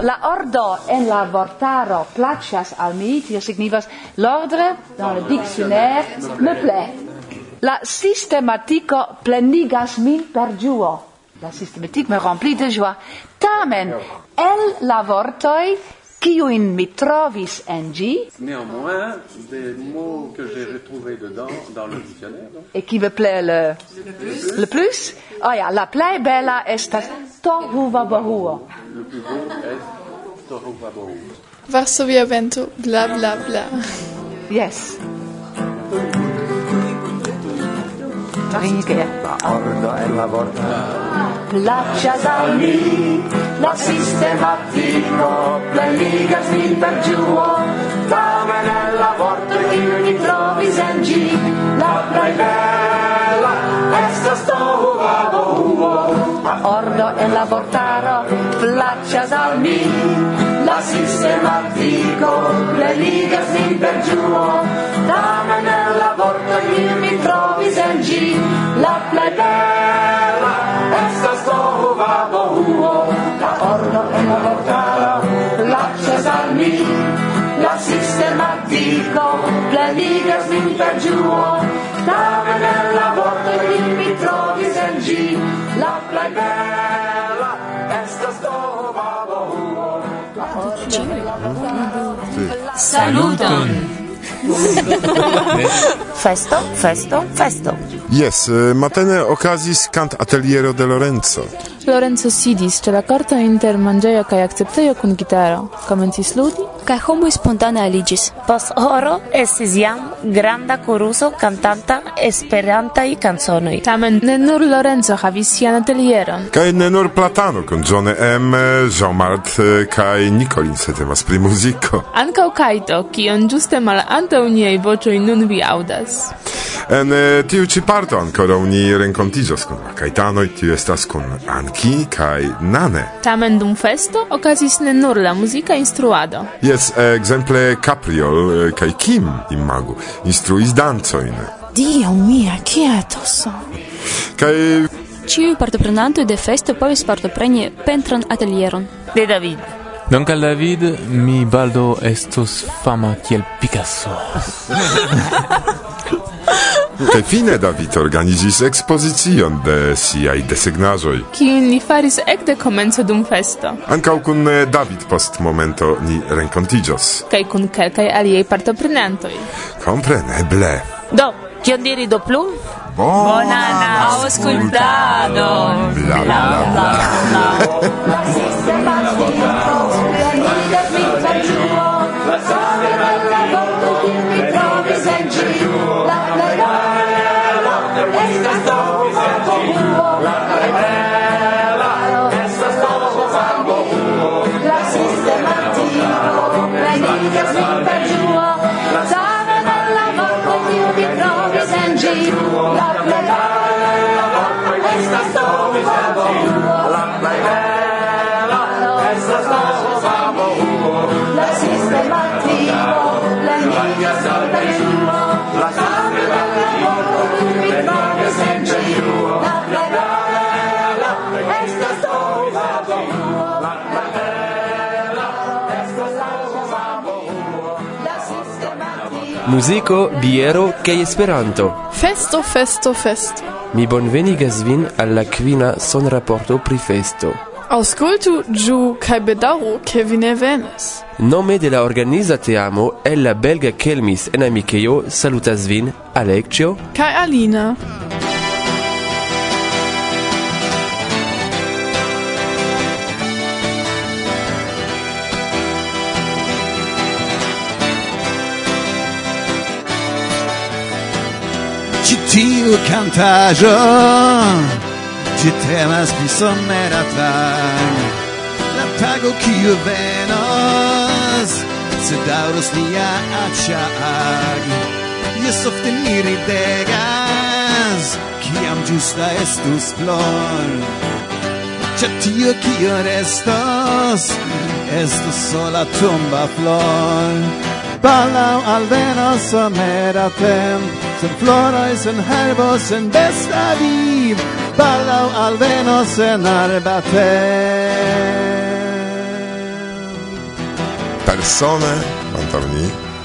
La ordo en la vortaro placias al mi, tio signifas l'ordre dans le dictionnaire me plaît. La systematico plenigas min per giuo. La sistematique me remplit de joie. Tamen, el la vortoi kiuin mi trovis en gi. Néanmoins, des mots que j'ai retrouvés dedans, dans le dictionnaire. Et qui me plaît le, le plus. Le plus? Oh ja, la plei bella est estas tohuvabohuo. Le plus beau est Varsovia vento, bla bla bla. Yes. Righe. La ordo e la porta. Laccia da lì, la sistematico, le fin per giù, dame nella porta di ogni in giù. la bella, questa sto uovo, ordo e la porta. gracias al mi la sistematico le liga sin per giuo dame nella porta io mi trovi sengi la plebea esta stova bohuo la porta e la portala al mi la sistematico le liga sin per giuo dame nella porta io mi trovi sengi la plebea Saluton! festo, festo, festo. Yes, eh, matene okazis cant ateliero de Lorenzo. Lorenzo sidis, ce la corto inter mangeio cae accepteio cun gitaro. Comencis ludi, kaj homoj spontane aliĝis. Post horo estis jam granda koruso kantanta esperantaj kanzonoj. Tamen ne nur Lorenzo havis sian atelieron. Kaj ne nur Platano kun John M, Jean-Mart eh, kaj Nicolin se temas pri muziko. Ankaŭ Kaito, kion ĝuste malantaŭ niaj voĉoj nun vi aŭdas. En eh, tiu ĉi parto ankoraŭ ni renkontiĝos kun la kajtanoj, tiu estas kun Anki kaj Nane. Tamen dum festo okazis ne nur la muzika instruado. Yes, jes, exemple Capriol eh, kaj Kim, imagu, instruis dancojn. Dio mia, kia toso! Kaj... Ĉiuj partoprenantoj de festo povis partopreni pentran atelieron. De David. Dank al David, mi baldo estos fama kiel Picasso. Kaj fine David organizis ekspozicion de siaj desegnazoj. Kiun ni faris ekde komenco dum festo. Ankaŭ kun eh, David post momento ni renkontiĝos. Kaj kun kelkaj aliaj partoprenantoj. Kompreneble. Do, kion diri do plu? Bonan aŭskultadon! Bla, bla, bla. bla, bla, bla. Musico, biero kaj Esperanto. Festo, festo, festo. Mi bonvenigas vin al la kvina sonraporto pri festo. Auscultu giù kaj bedaŭru ke vi ne venas. Nome de la organiza teamo el la belga Kelmis en Amikejo salutas vin Alexio kaj Alina. tiu cantajo. Ci temas pri somera tag La tago kiu venos Se dauros nia aĉago Jes ofte ni ridegas Kiam giusta estus flor Ĉe tio kio restos Estus sola tumba flor. Baldaŭ alvenos somera tempo sen floroj, sen herbo, sen besta viv, al alvenos en Arbate. Persone, antaŭ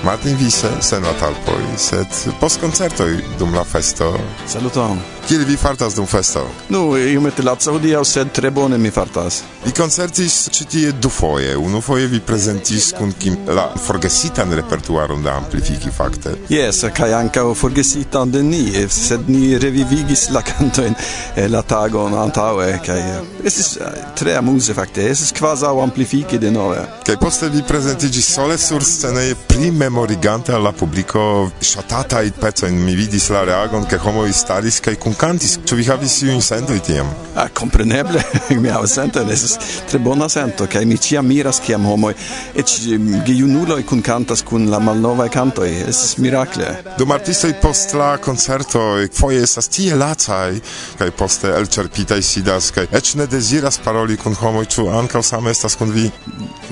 Martin Visse sen la talpoi, sed post concertoi dum la festo. Saluton! Kiel vi fartas dum festo? Nu, iomete laca hodiaŭ, sed tre bone mi fartas. Vi koncertis ĉi tie dufoje. Unufoje vi prezentis kun Kim la forgesitan repertuaron da Amplifiki fakte. Jes, kaj ankaŭ forgesitan de ni, sed ni revivigis la kantojn eh, la tagon antaŭe kaj eh, estis eh, tre amuze fakte. Estis kvazaŭ Amplifiki denove. Kaj poste vi prezentiĝis sole sur sceneje primemorigante al la publiko ŝatatajn pecojn. Mi vidis la reagon, ke homoj staris kaj kun cantis, ĉu vi havis iujn sentoj tiam? Ah, kompreneble, mi havas sentojn, estas tre bona sento, kaj mi ĉiam miras kiam homoj, eĉ mm, gejunuloj kunkantas kun la malnovaj kantoj, estas mirakle. Dum artistoj post la koncertoj foje estas tie lacaj kaj poste elĉerpitaj sidas kaj eĉ ne deziras paroli kun homoj, ĉu ankaŭ same estas kun vi?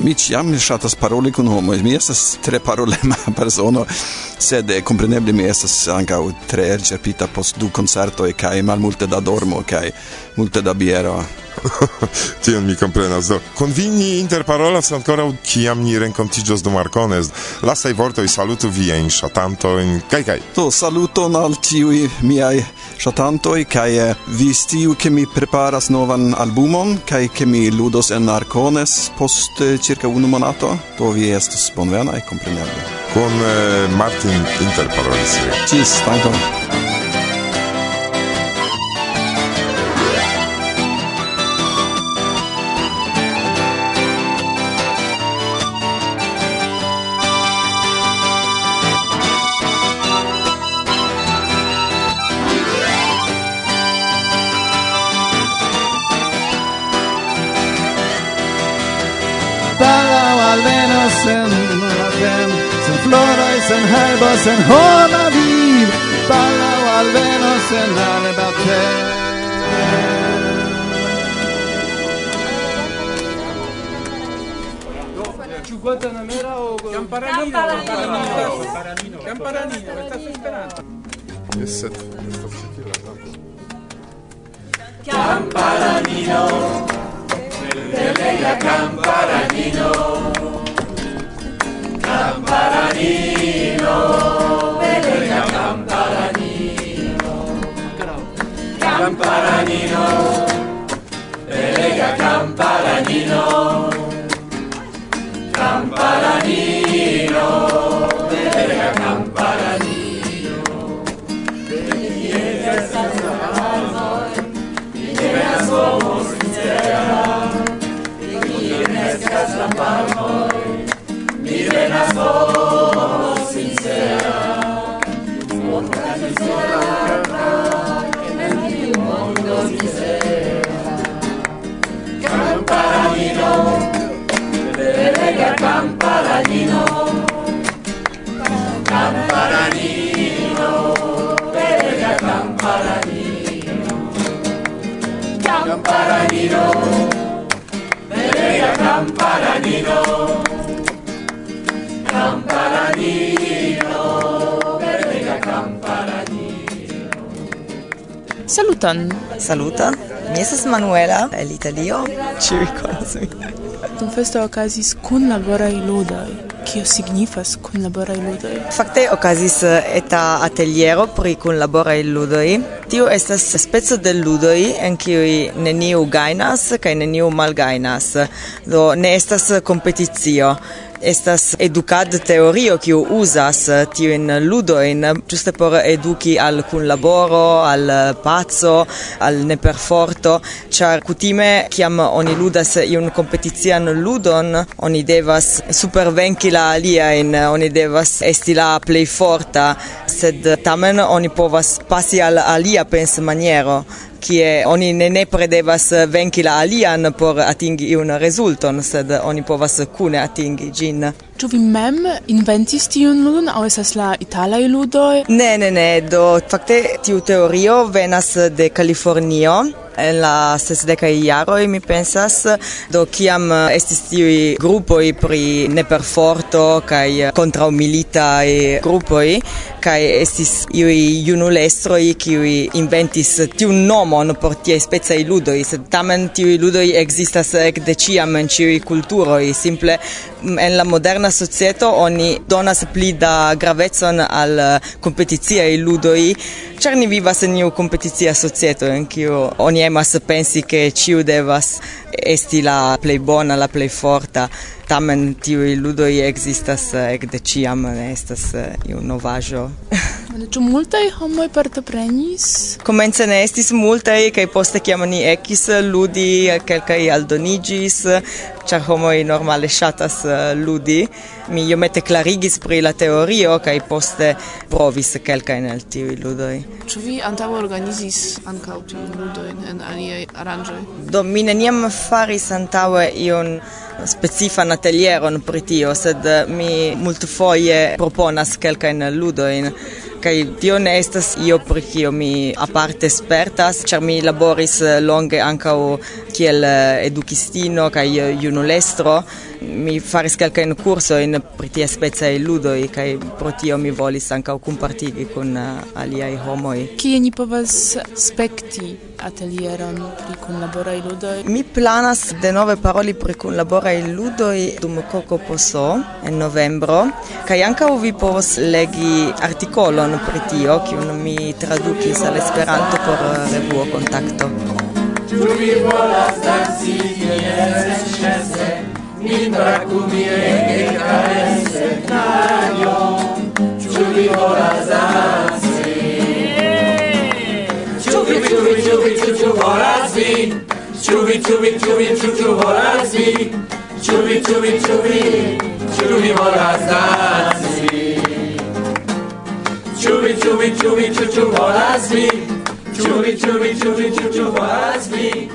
Mi ĉiam ŝatas paroli kun homoj, mi estas tre parolema persono, sed eh, kompreneble mi estas ankaŭ tre elĉerpita post du koncertoj kai kaj malmulte da dormo kaj multe da biero. Tion mi komprenas. Do convini interparolas ankoraŭ kiam ni renkontiĝos do Markones. Lastaj vortoj salutu viajn ŝatantojn kaj kaj. To saluto al tiuj miaj shatanto kaj vi stiu ke mi preparas novan albumon kaj ke mi ludos en Markones post circa unu monato. To vi estas e kompreneble. Kun eh, Martin interparolis. Ĝis dankon. venos en Hol Aviv, Palau al venos en Arbatel. Guantanamera o Campanarino? Campanarino. Campanarino, questa sta sperando. E set, questo sentire la Campanarino, Campanarino, Saluton. Saluton. Mi estas Manuela el Italio. Ci ricordas mi. Dum festo okazis kun laborai ludoj. Kio signifas kunlaboraj ludoj? Fakte okazis eh, eta ateliero pri kun laborai ludoj. Tio estas speco de ludoj en kiuj neniu gajnas kaj neniu malgajnas. Do ne estas kompeticio estas educad teorio kiu uzas eh, tiujn ludojn juste eh, por eduki al kunlaboro, al eh, pazzo al neperforto, char kutime kiam oni ludas iun kompetician ludon, oni devas supervenki la aliajn, oni devas esti la plej forta, sed tamen oni povas pasi al alia pensmaniero kie oni ne ne predevas eh, venki la alian por atingi iun rezulton, sed oni povas kune atingi gin. Ĉu vi mem inventis tiun ludon aŭ estas la italaj ludoj? Ne, ne, ne, do fakte tiu teorio venas de Kalifornio en la sesdecaj iaro mi pensas do kiam eh, estis tiuj i pri neperforto kaj kontraŭmilitaj i kaj estis iuj i kiuj inventis tiun nomon por tiaj specaj ludoj sed tamen tiuj i ekzistas ekde ciam en ĉiuj i simple en la moderna societo oni donas pli da gravecon al eh, kompeticiaj i ĉar ni vivas en iu competizia societo en kiu oni emas pensi che ciu devas esti la plej bona, la plej forta. Tamen tiuj ludoj ekzistas eh, ekde ĉiam, ne estas eh, iu novaĵo. Ĉu multaj homoj partoprenis? Komence ne estis multaj, kaj poste kiam ni ekis ludi, kelkaj aldoniĝis, ĉar homoj normale ŝatas ludi. Mi iomete klarigis pri la teorio kaj poste provis kelkajn el tiuj ludoj. Ĉu vi antaŭe organizis ankaŭ tiujn ludojn en aliaj aranĝoj? Do mi neniam faris antaŭe ion specifan atelieron pri tio, sed eh, mi multfoje proponas kelkajn ludojn. Kaj tio ne estas io pri kio mi aparte spertas, ĉar mi laboris eh, longe ankaŭ kiel eh, edukistino kaj junulestro, mi faris kelkajn in pri tiespecaj ludoj e pro tio mi volis ankaŭ kunpartigi kun eh, aliaj homoj. Kie ni povas spekti atelieron pri kunlaboraj ludo Mi planas de nove paroli pri kunlaboraj ludo dum Koko Poso en novembro kai ankaŭ vi povas legi artikolon pri tio kiun mi tradukis al Esperanto por eh, revuo Kontakto. Tu vi volas danci, ni estas Min rakumie kare setnajo Ĉu vi volas danci? Ĉu vi, ĉu vi, ĉu vi, ĉu ĉu volas vi? Ĉu vi, ĉu vi, ĉu vi, ĉu ĉu volas vi? Ĉu vi, ĉu vi, ĉu vi, ĉu vi volas danci? Ĉu vi, ĉu vi, vi, volas vi? Ĉu vi, ĉu vi, vi, volas vi?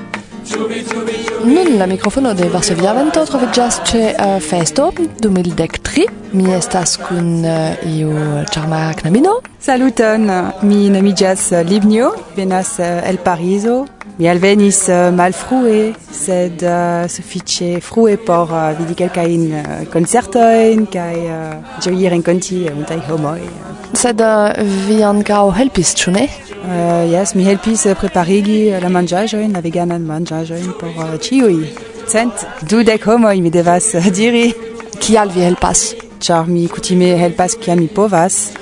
Nun la microfono de Varsovia Vento troviĝas ĉe uh, festo 2013. Mi estas kun uh, iu ĉarma knabino. Saluton, mi nomiĝas Livnio, venas eh, el Parizo. Mi alvenis uh, malfrue, sed eh, uh, suffice frue por uh, vidi quelcain uh, concertoin, cae uh, gioi renconti multai homoi. Sed uh, vi ancao helpis, ĉu ne? Uh, yes, mi helpis preparigi la mangiajoin, la veganan mangiajoin por uh, ciui. Cent dudec homoi, mi devas diri. Kial vi helpas? Char mi kutime helpas kiam mi povas.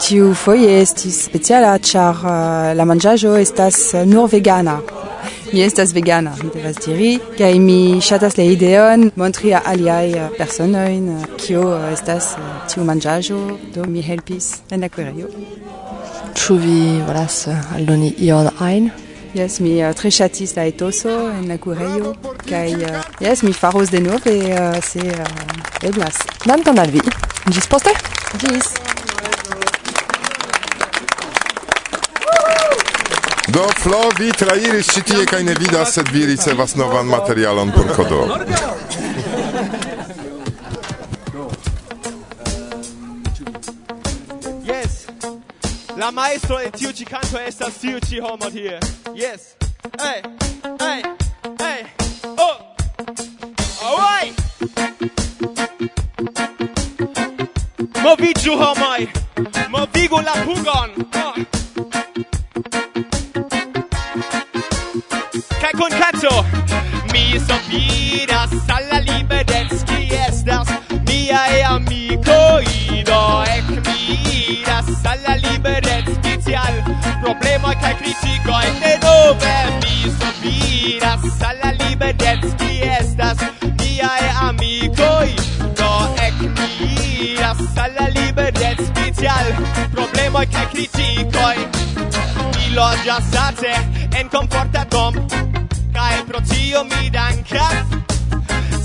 Tiu foje estis speciala, ĉar eh, la manĝaĵo estas eh, nur vegana. Mi estas vegana, mi devas diri, kaj mi ŝatas la ideon montri al aliaj eh, personojn kio estas tiu manĝaĵo, do mi helpis en la kuirejo. Ĉu vi volas aldoni ion ajn? Yes, mi uh, tre ŝatis la etoso en la kuirejo kaj uh, yes, mi faros denove uh, se uh, eblas. Dankon al vi. Ĝis poste. Ĝis. Do Flo, vi trairis ci tie kaj ne vidas, sed vi ricevas novan materialon por kodo. Yes. La maestro en tiu ci canto estas tiu ci homo tie. Yes. Hey, hey, hey. Oh. All right. Moviĝu homoj, movigu la pugon. Oh. penso Mi sopiras al la liberez Ki estas. Mia e amico Ido. E mi ira al la liberez tial problema ca critico E de mi sopiras al la liberez Ki estas. Mia e amico Ido. E mi ira al la liberez tial problema ca critico Mi logia sate. En comporta dom pro tio mi dankas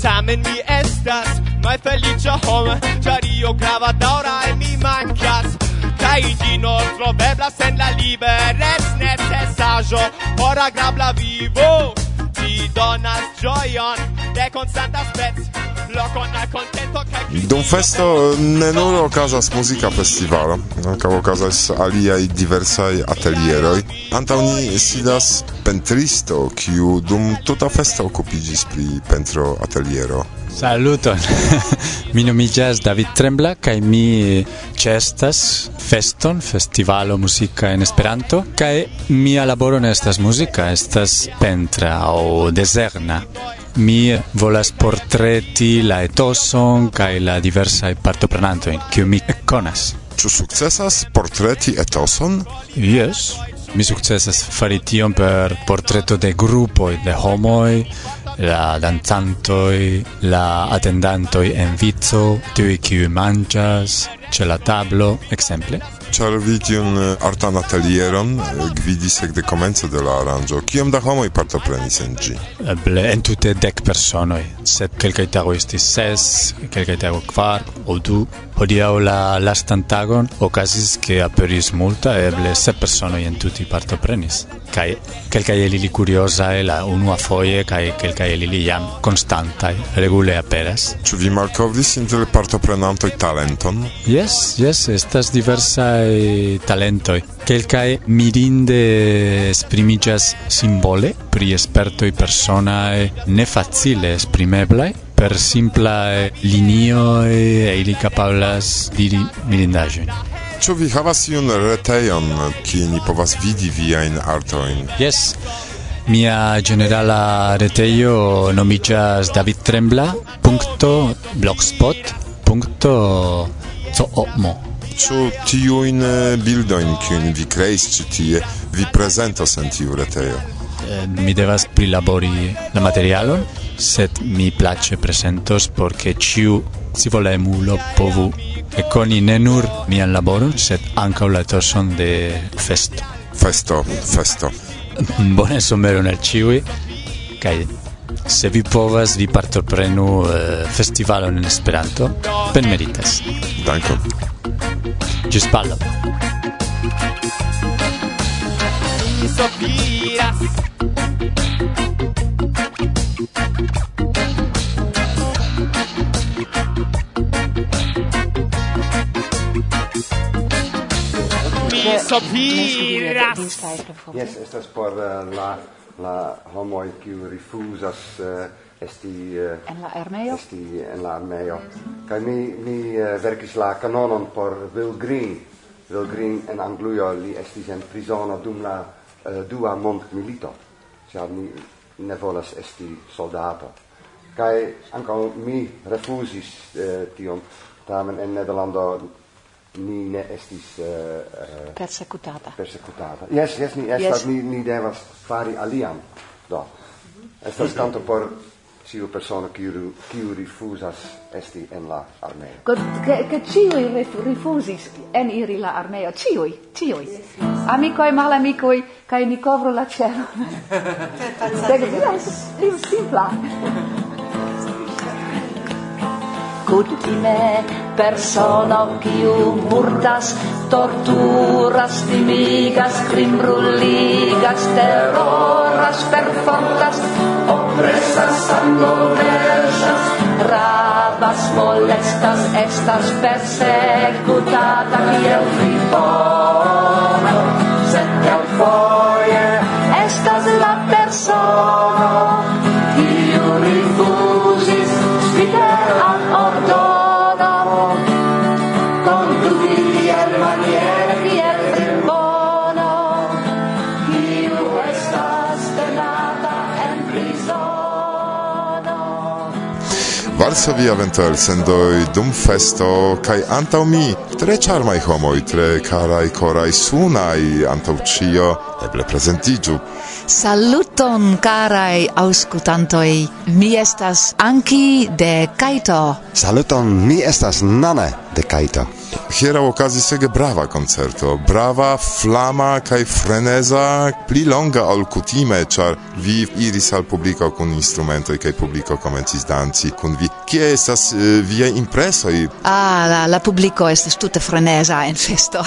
Tamen mi estas malfeliĉa homo ĉar io gravadora al mi mankas kaj ĝi nur troveblas en la liberec necesaĵo por agrabla vivo Ĝi donas ĝojon de konstanta spec Dum festo ne nur okazas muzika festivalo, ankaŭ okazas aliaj diversaj atelieroj. Antaŭ ni sidas pentristo, kiu dum tuta festo okupiĝis pri pentro ateliero. Saluton! mi nomiĝas David Trembla kaj mi ĉeestas feston, festivalo muzika en Esperanto. kaj mia laboro ne estas muzika, estas pentra aŭ dezerna. mi volas portreti la etoson kaj la diversaj partoprenantojn, kiu mi konas. Ĉu sukcesas portreti etoson? Jes, mi sukcesas fari tion per portreto de grupoj de homoj, la danzantoi, la atendantoj en vico, tiuj kiuj manĝas, ĉe la tablo, ekzemple char vi tiun eh, artan atelieron eh, gvidis ekde komence de la aranĝo. Kiom da homoj partoprenis en ĝi? Eh, eble entute dek personoj, sed kelkaj tagoj estis ses, kelkaj tagoj kvar aŭ du. Hodiaŭ la lastan tagon okazis ke aperis multa, eble sep personoj entute partoprenis. Kaj kelkaj el ili kuriozaj la unua foje kaj kelkaj el ili jam konstantaj regule aperas. Ĉu vi malkovris inter partoprenantoj talenton? Yes, yes, estas diversaj multaj talentoj. Kelkaj mirinde esprimigas simbole pri spertoj personaj ne facile esprimeblaj, per simpla linio e ili capablas diri mirindaĵojn. Ĉu vi havas iun retejon, kie ni povas vidi viajn artojn? Yes. Mia generala retejo nomiĝas davidtrembla.blogspot.com ĉu tiujn eh, bildojn kiujn vi kreis ĉi tie vi prezentos en tiu retejo? Eh, mi devas prilabori la materialon sed mi place presentos porque ciu volemulo povu e coni ne nur mian laboron sed ankaŭ la etoson de festo. Festo festo. Bone someron al ciui kaj se vi povas vi partoprenu eh, festivalon en Esperanto. Ben meritas dankon. Gis palla. Sopiras. Mi sopiras. Yes, estas por uh, la la homoi kiu rifuzas uh, esti uh, en la armeo? esti en la armeo. Mm -hmm. kaj mi mi uh, verkis la kanonon por Will Green Will Green en Anglujo li estis en prizono dum la uh, dua mondmilito. Ĉar mi ne volas esti soldato. Kaj ankaŭ mi refuzis uh, tion. Tamen en Nederlando ni ne estis uh, uh, persecutata persecutata yes yes ni estas yes. ni ni devas fari alian do. Estas tanto por ciu persona kiu kiu rifuzas esti en la armeo. Ke ke, ke ciu rifusis en iri la armeo, ciu, ciu. Yes, yes. Amicoi malamicoi, kai ni covro la cero. Dek vidas, iu simpla. Kutime persona kiu murdas, torturas, timigas, crimbruligas, terroras, perfortas, πρέσας αντοδέρσας Ράβας, μολέστας, έστας, πέσε κουτά τα κυελφρυπώνω Σε κελφώνω Varsovia Ventel sendoi dum festo kai antau mi tre charmai homoi tre carai corai sunai antau cio eble presentigiu. Saluton carai auscultantoi. Mi estas Anki de Kaito. Saluton mi estas Nane de Kaito. Hiera okazis ege brava koncerto, brava, flama kaj freneza, pli longa ol kutime, ĉar vi iris al publiko kun instrumentoj kaj publiko komencis danci kun vi. Kie estas uh, via impresoj? Ah, la, la publiko estas tute freneza en festo.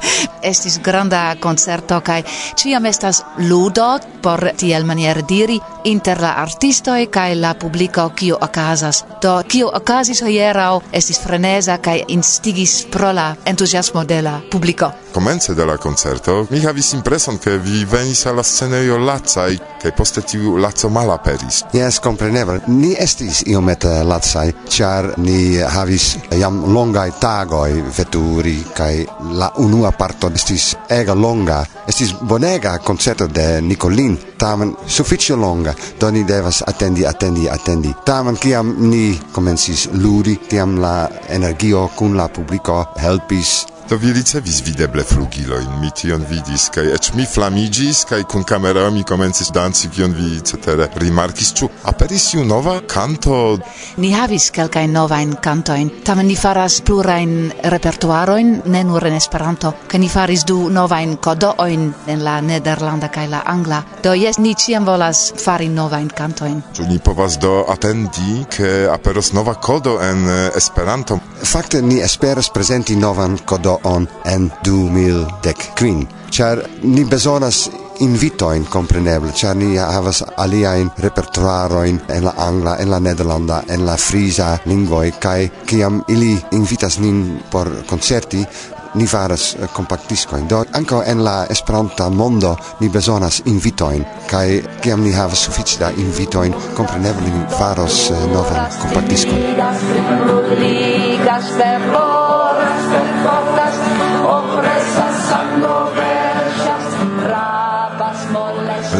estis granda koncerto kaj ĉiam estas ludo por tiel maniere diri inter la artistoj kaj la publiko kio okazas. Do kio okazis hieraŭ estis freneza kaj instigis pro pro la entuziasmo de la publiko. Komence de la koncerto mi havis impreson ke vi venis al la scenejo lacaj kaj poste tiu laco malaperis. Jes, kompreneble. Ni estis iomete lacaj, ĉar ni havis jam longaj tagoj veturi kaj la unua parto estis ega longa. Estis bonega koncerto de Nicolin, tamen sufiĉe longa, do ni devas atendi, atendi, atendi. Tamen kiam ni komencis ludi, tiam la energio kun la publiko helpies do vi ricevis videble flugilojn, mi tion vidis, kaj eĉ mi flamigis, kaj kun kamerao mi komencis danci, kion vi cetere rimarkis, ĉu aperis iu nova kanto? Ni havis kelkajn novajn kantojn, tamen ni faras plurajn repertuarojn, ne nur en Esperanto, ke ni faris du novajn kodoojn en la nederlanda kaj la angla, do jes, ni ĉiam volas fari novajn kantojn. Ĉu ni povas do atendi, ke aperos nova kodo en Esperanto? Fakte ni esperas prezenti novan kodo on en 2015. char ni bezonas invitoin compreneble, char ni havas aliajn repertuarojn en la angla, en la nederlanda, en la frisa lingvoj kaj kiam ili invitas nin por koncerti, ni faras eh, compactiscoin. Do, anco en la Esperanta mondo ni besonas invitoin, kai kiam ni havas suffice da invitoin, compreneble ni faros uh, novan compactiscoin digas temporas, temporas, oppresas sangoverjas, rabas.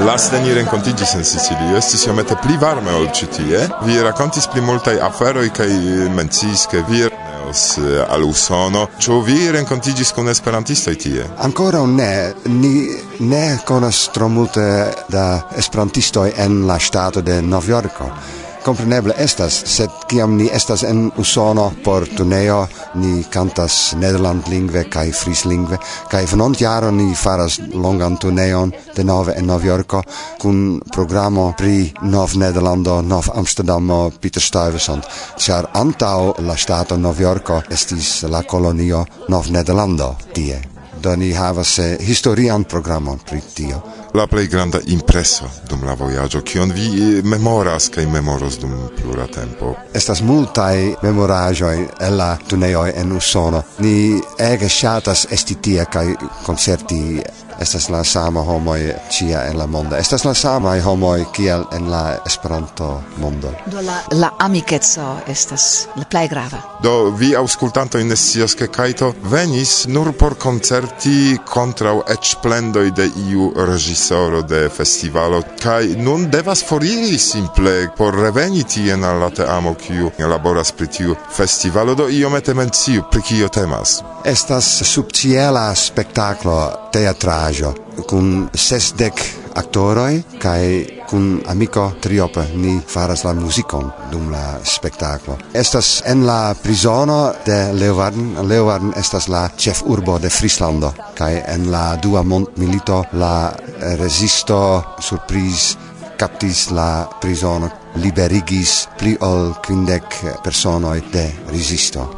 Laste ni renkontiĝis en Sicilio, estis iomete pli varme ol ĉi tie. Vi rakontis pli multaj aferoj kaj menciis, ke vi venos eh, al Usono. Ĉu vi renkontiĝis kun esperantistoj tie? Ankoraŭ ne. Ni ne konas tro multe da esperantistoj en la ŝtato de Novjorko compreneble estas, sed kiam ni estas en Usono por tuneo, ni cantas nederlandlingve kai frislingve, kai venont jaro ni faras longan tuneon de nove en Nov Yorko, kun programo pri Nov Nederlando, Nov Amsterdamo, Peter Stuyvesant, char antau la stato Nov Yorko estis la kolonio Nov Nederlando tie. Do ni havas eh, historian programon pri tio la plej granda impreso dum la vojaĝo kion vi eh, memoras kaj memoros dum plura tempo? Estas multaj memoraĵoj el la tunejoj en Usono. Ni ege ŝatas esti tie kaj koncerti estas la sama homoj ĉia en la mondo. Estas la samaj homoj kiel en la Esperanto mondo. Do la la amikeco estas la plej grava. Do vi aŭskultantoj ne scias ke Kaito venis nur por koncerti kontraŭ eĉ plendoj de iu reĝisoro de festivalo kaj nun devas foriri simple por reveni tien al la teamo kiu laboras pri tiu festivalo do iomete menciu pri kio temas. Estas subĉiela spektaklo teatrajo kun sesdek aktoroj kaj kun amico triope ni faras la muzikon dum la spektaklo. Estas en la prizono de Leeuwarden. Leeuwarden estas la chef urbo de Frislando. Kaj en la dua mondmilito la resisto surprise captis la prizono liberigis pli ol quindec personoi de resisto.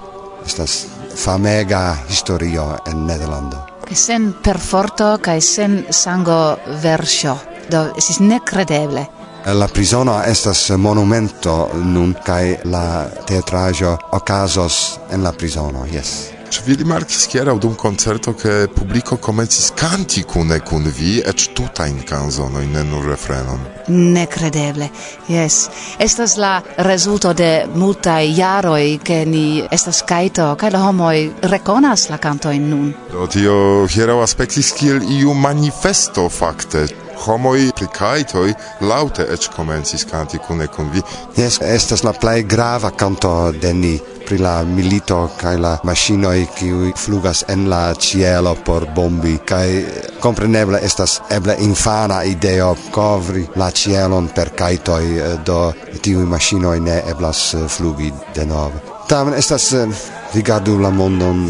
Estas famega historio en Nederlando sen perforto kai sen sango versio. Do estis necredeble La prisono estas monumento nun kai la teatrajo okazos en la prisono, yes Czy vi rimarkis hieraŭ dum koncerto, ke publiko komencis kanti kune kun vi eĉ tutajn kanzonojn, ne nur refrenon? Nekredeble, yes. Estas la rezulto de multaj jaroj, ke ni estas kajto, kaj la homoj rekonas la kantojn nun. Do tio hieraŭ aspektis kiel iu manifesto fakte homoi plicaitoi laute ec comencis canti cune con vi. Yes, estas la plei grava canto de ni pri la milito kai la machinoi qui flugas en la cielo por bombi kai compreneble estas eble infana ideo covri la cielon per kajtoj eh, do tiui machinoi ne eblas eh, flugi denove. Tamen estas eh, rigardu la mondon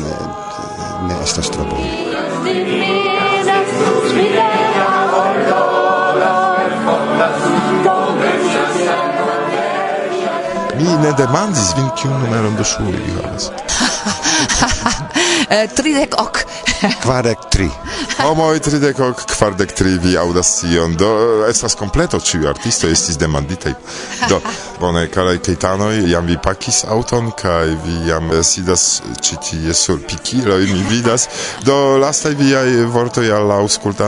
ne estas tro bone. Mi ne demandis vin kiun numeron de ŝuoj vi havas. eh, tridec hoc. Quardec tri. Homoj tridek ok, quardec tri vi audas tion. Do, estas completo ciu artisto, estis demanditai. Do, bone, karaj keitanoi, jam vi pakis auton, kai vi jam eh, sidas eh, citie sur pikiloj, mi vidas. Do, lastai viai vortoi alla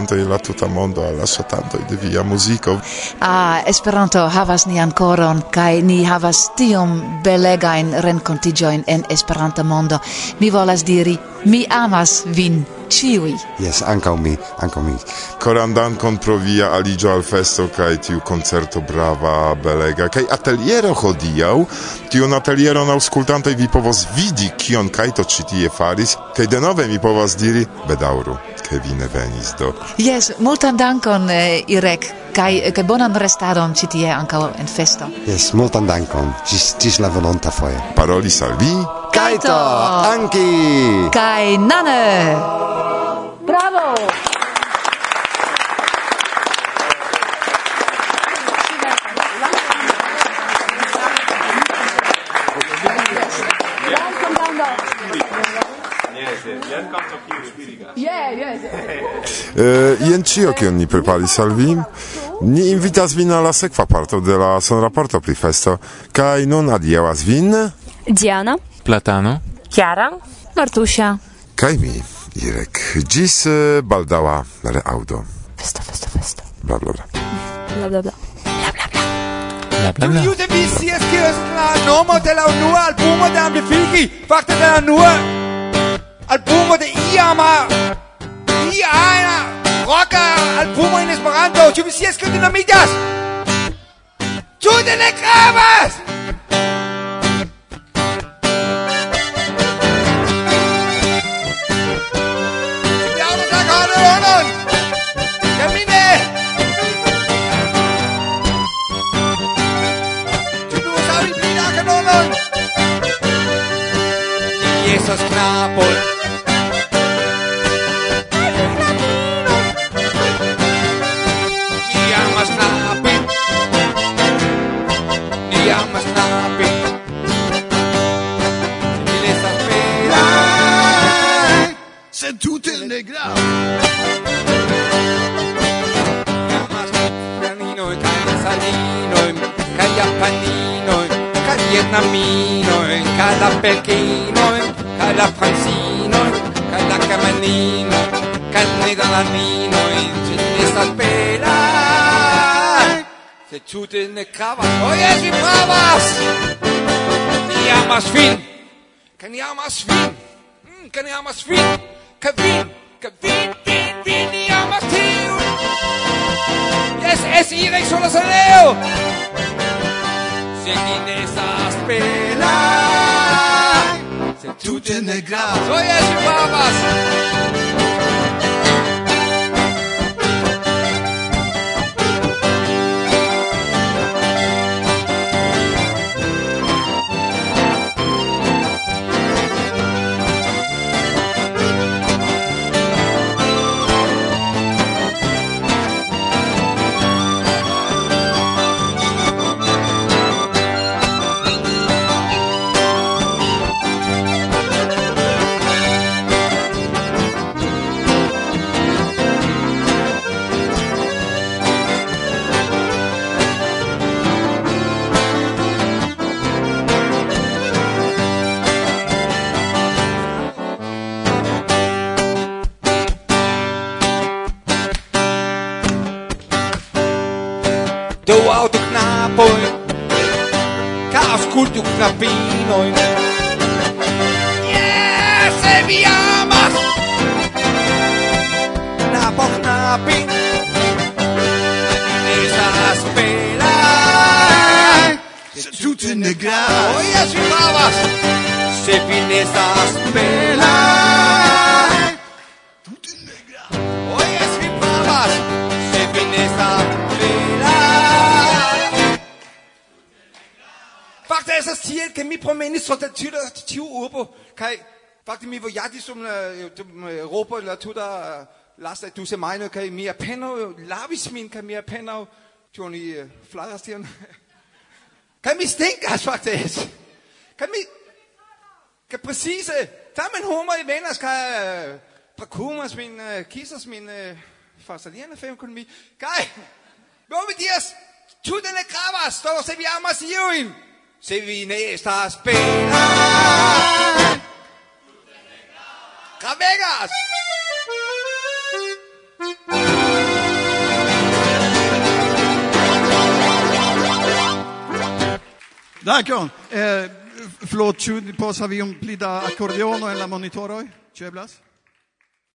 de la tuta mondo, alla ŝatantoj de via muziko. Ah, Esperanto havas nian koron, kai ni havas tiom belegajn renkontiĝojn en Esperanto tuta mondo. Mi volas diri, mi amas vin ciui. Yes, ancau mi, ancau mi. Coran dankon pro via aligio al festo kai tiu concerto brava, belega. Kai ateliero hodiau, tiun atelieron auscultantoj vi povos vidi kion kaj to ĉi tie faris, kaj denove mi povas diri bedaŭru, ke vi ne venis do. Yes, multan dankon eh, Irek. Kai kai bonan restadon ĉi tie ankaŭ en festo. Yes, multan dankon. Ĝis ĝis la volonta foje. Paroli al vi Kaito, Anki, Kai Nane. Bravo! Eh, jen ĉio kion ni preparis al vi, ni invitas vin al la sekva parto de la sonraporto pri festo. Kaj nun adiaŭas vin? Diana? Platano, Chiara, Martusia. Kaj mi, Irek. Dziś baldała reaudo. Festo, festo, festo. Bla, bla, bla. Bla, bla, bla. Bla, bla, bla. Du jute vi sias kiosken la nomo de la unua albumo de Amplifiki, fakte de la unua albumo de iama, iana, roca albumo in Esperanto, ĉu vi sias ke dinamitas? Ĉu ne gravas? estas knapoj Ni amas knapi Ni amas knapi Ni estas veraj Se tute ne Amas franinoj kaj salinoj kaj japaninoj kaj vietnaminoj kaj la la francino, kaj la kamenino, kaj ne da la vino ĝi estas bela. Se tute ne gravas. Oh jes, ĝi pravas. Ni amas vin, kaj ni amas vin, mm, kaj ni amas vin, kaj vin, kaj vin, vin, vin, ni amas tiu. Jes, es irek sur la saleo. Se ni ne estas bela. Tute ne gravas. Oje, ĝi pavas! 지혜롭게 mi promeni so da tira tiu ubo kai fakti mi vo jadi som Europa, la tuda lasta du se mine kai mi apeno lavis min kai mi apeno Johnny øh, Fladerstjerne. Kan vi stinkas faktisk? Kan vi... Kan præcis... Der er min humor i venner, skal øh, på kumas min øh, kisses min fasalierende fem økonomi. Kaj! Hvor vi dias? Tudene gravas, står se vi amas i. se vi ne estas pena. Cavegas Dankon. Eh, förlåt, passar vi om plida accordeono en la monitoroj? Ĉu eblas?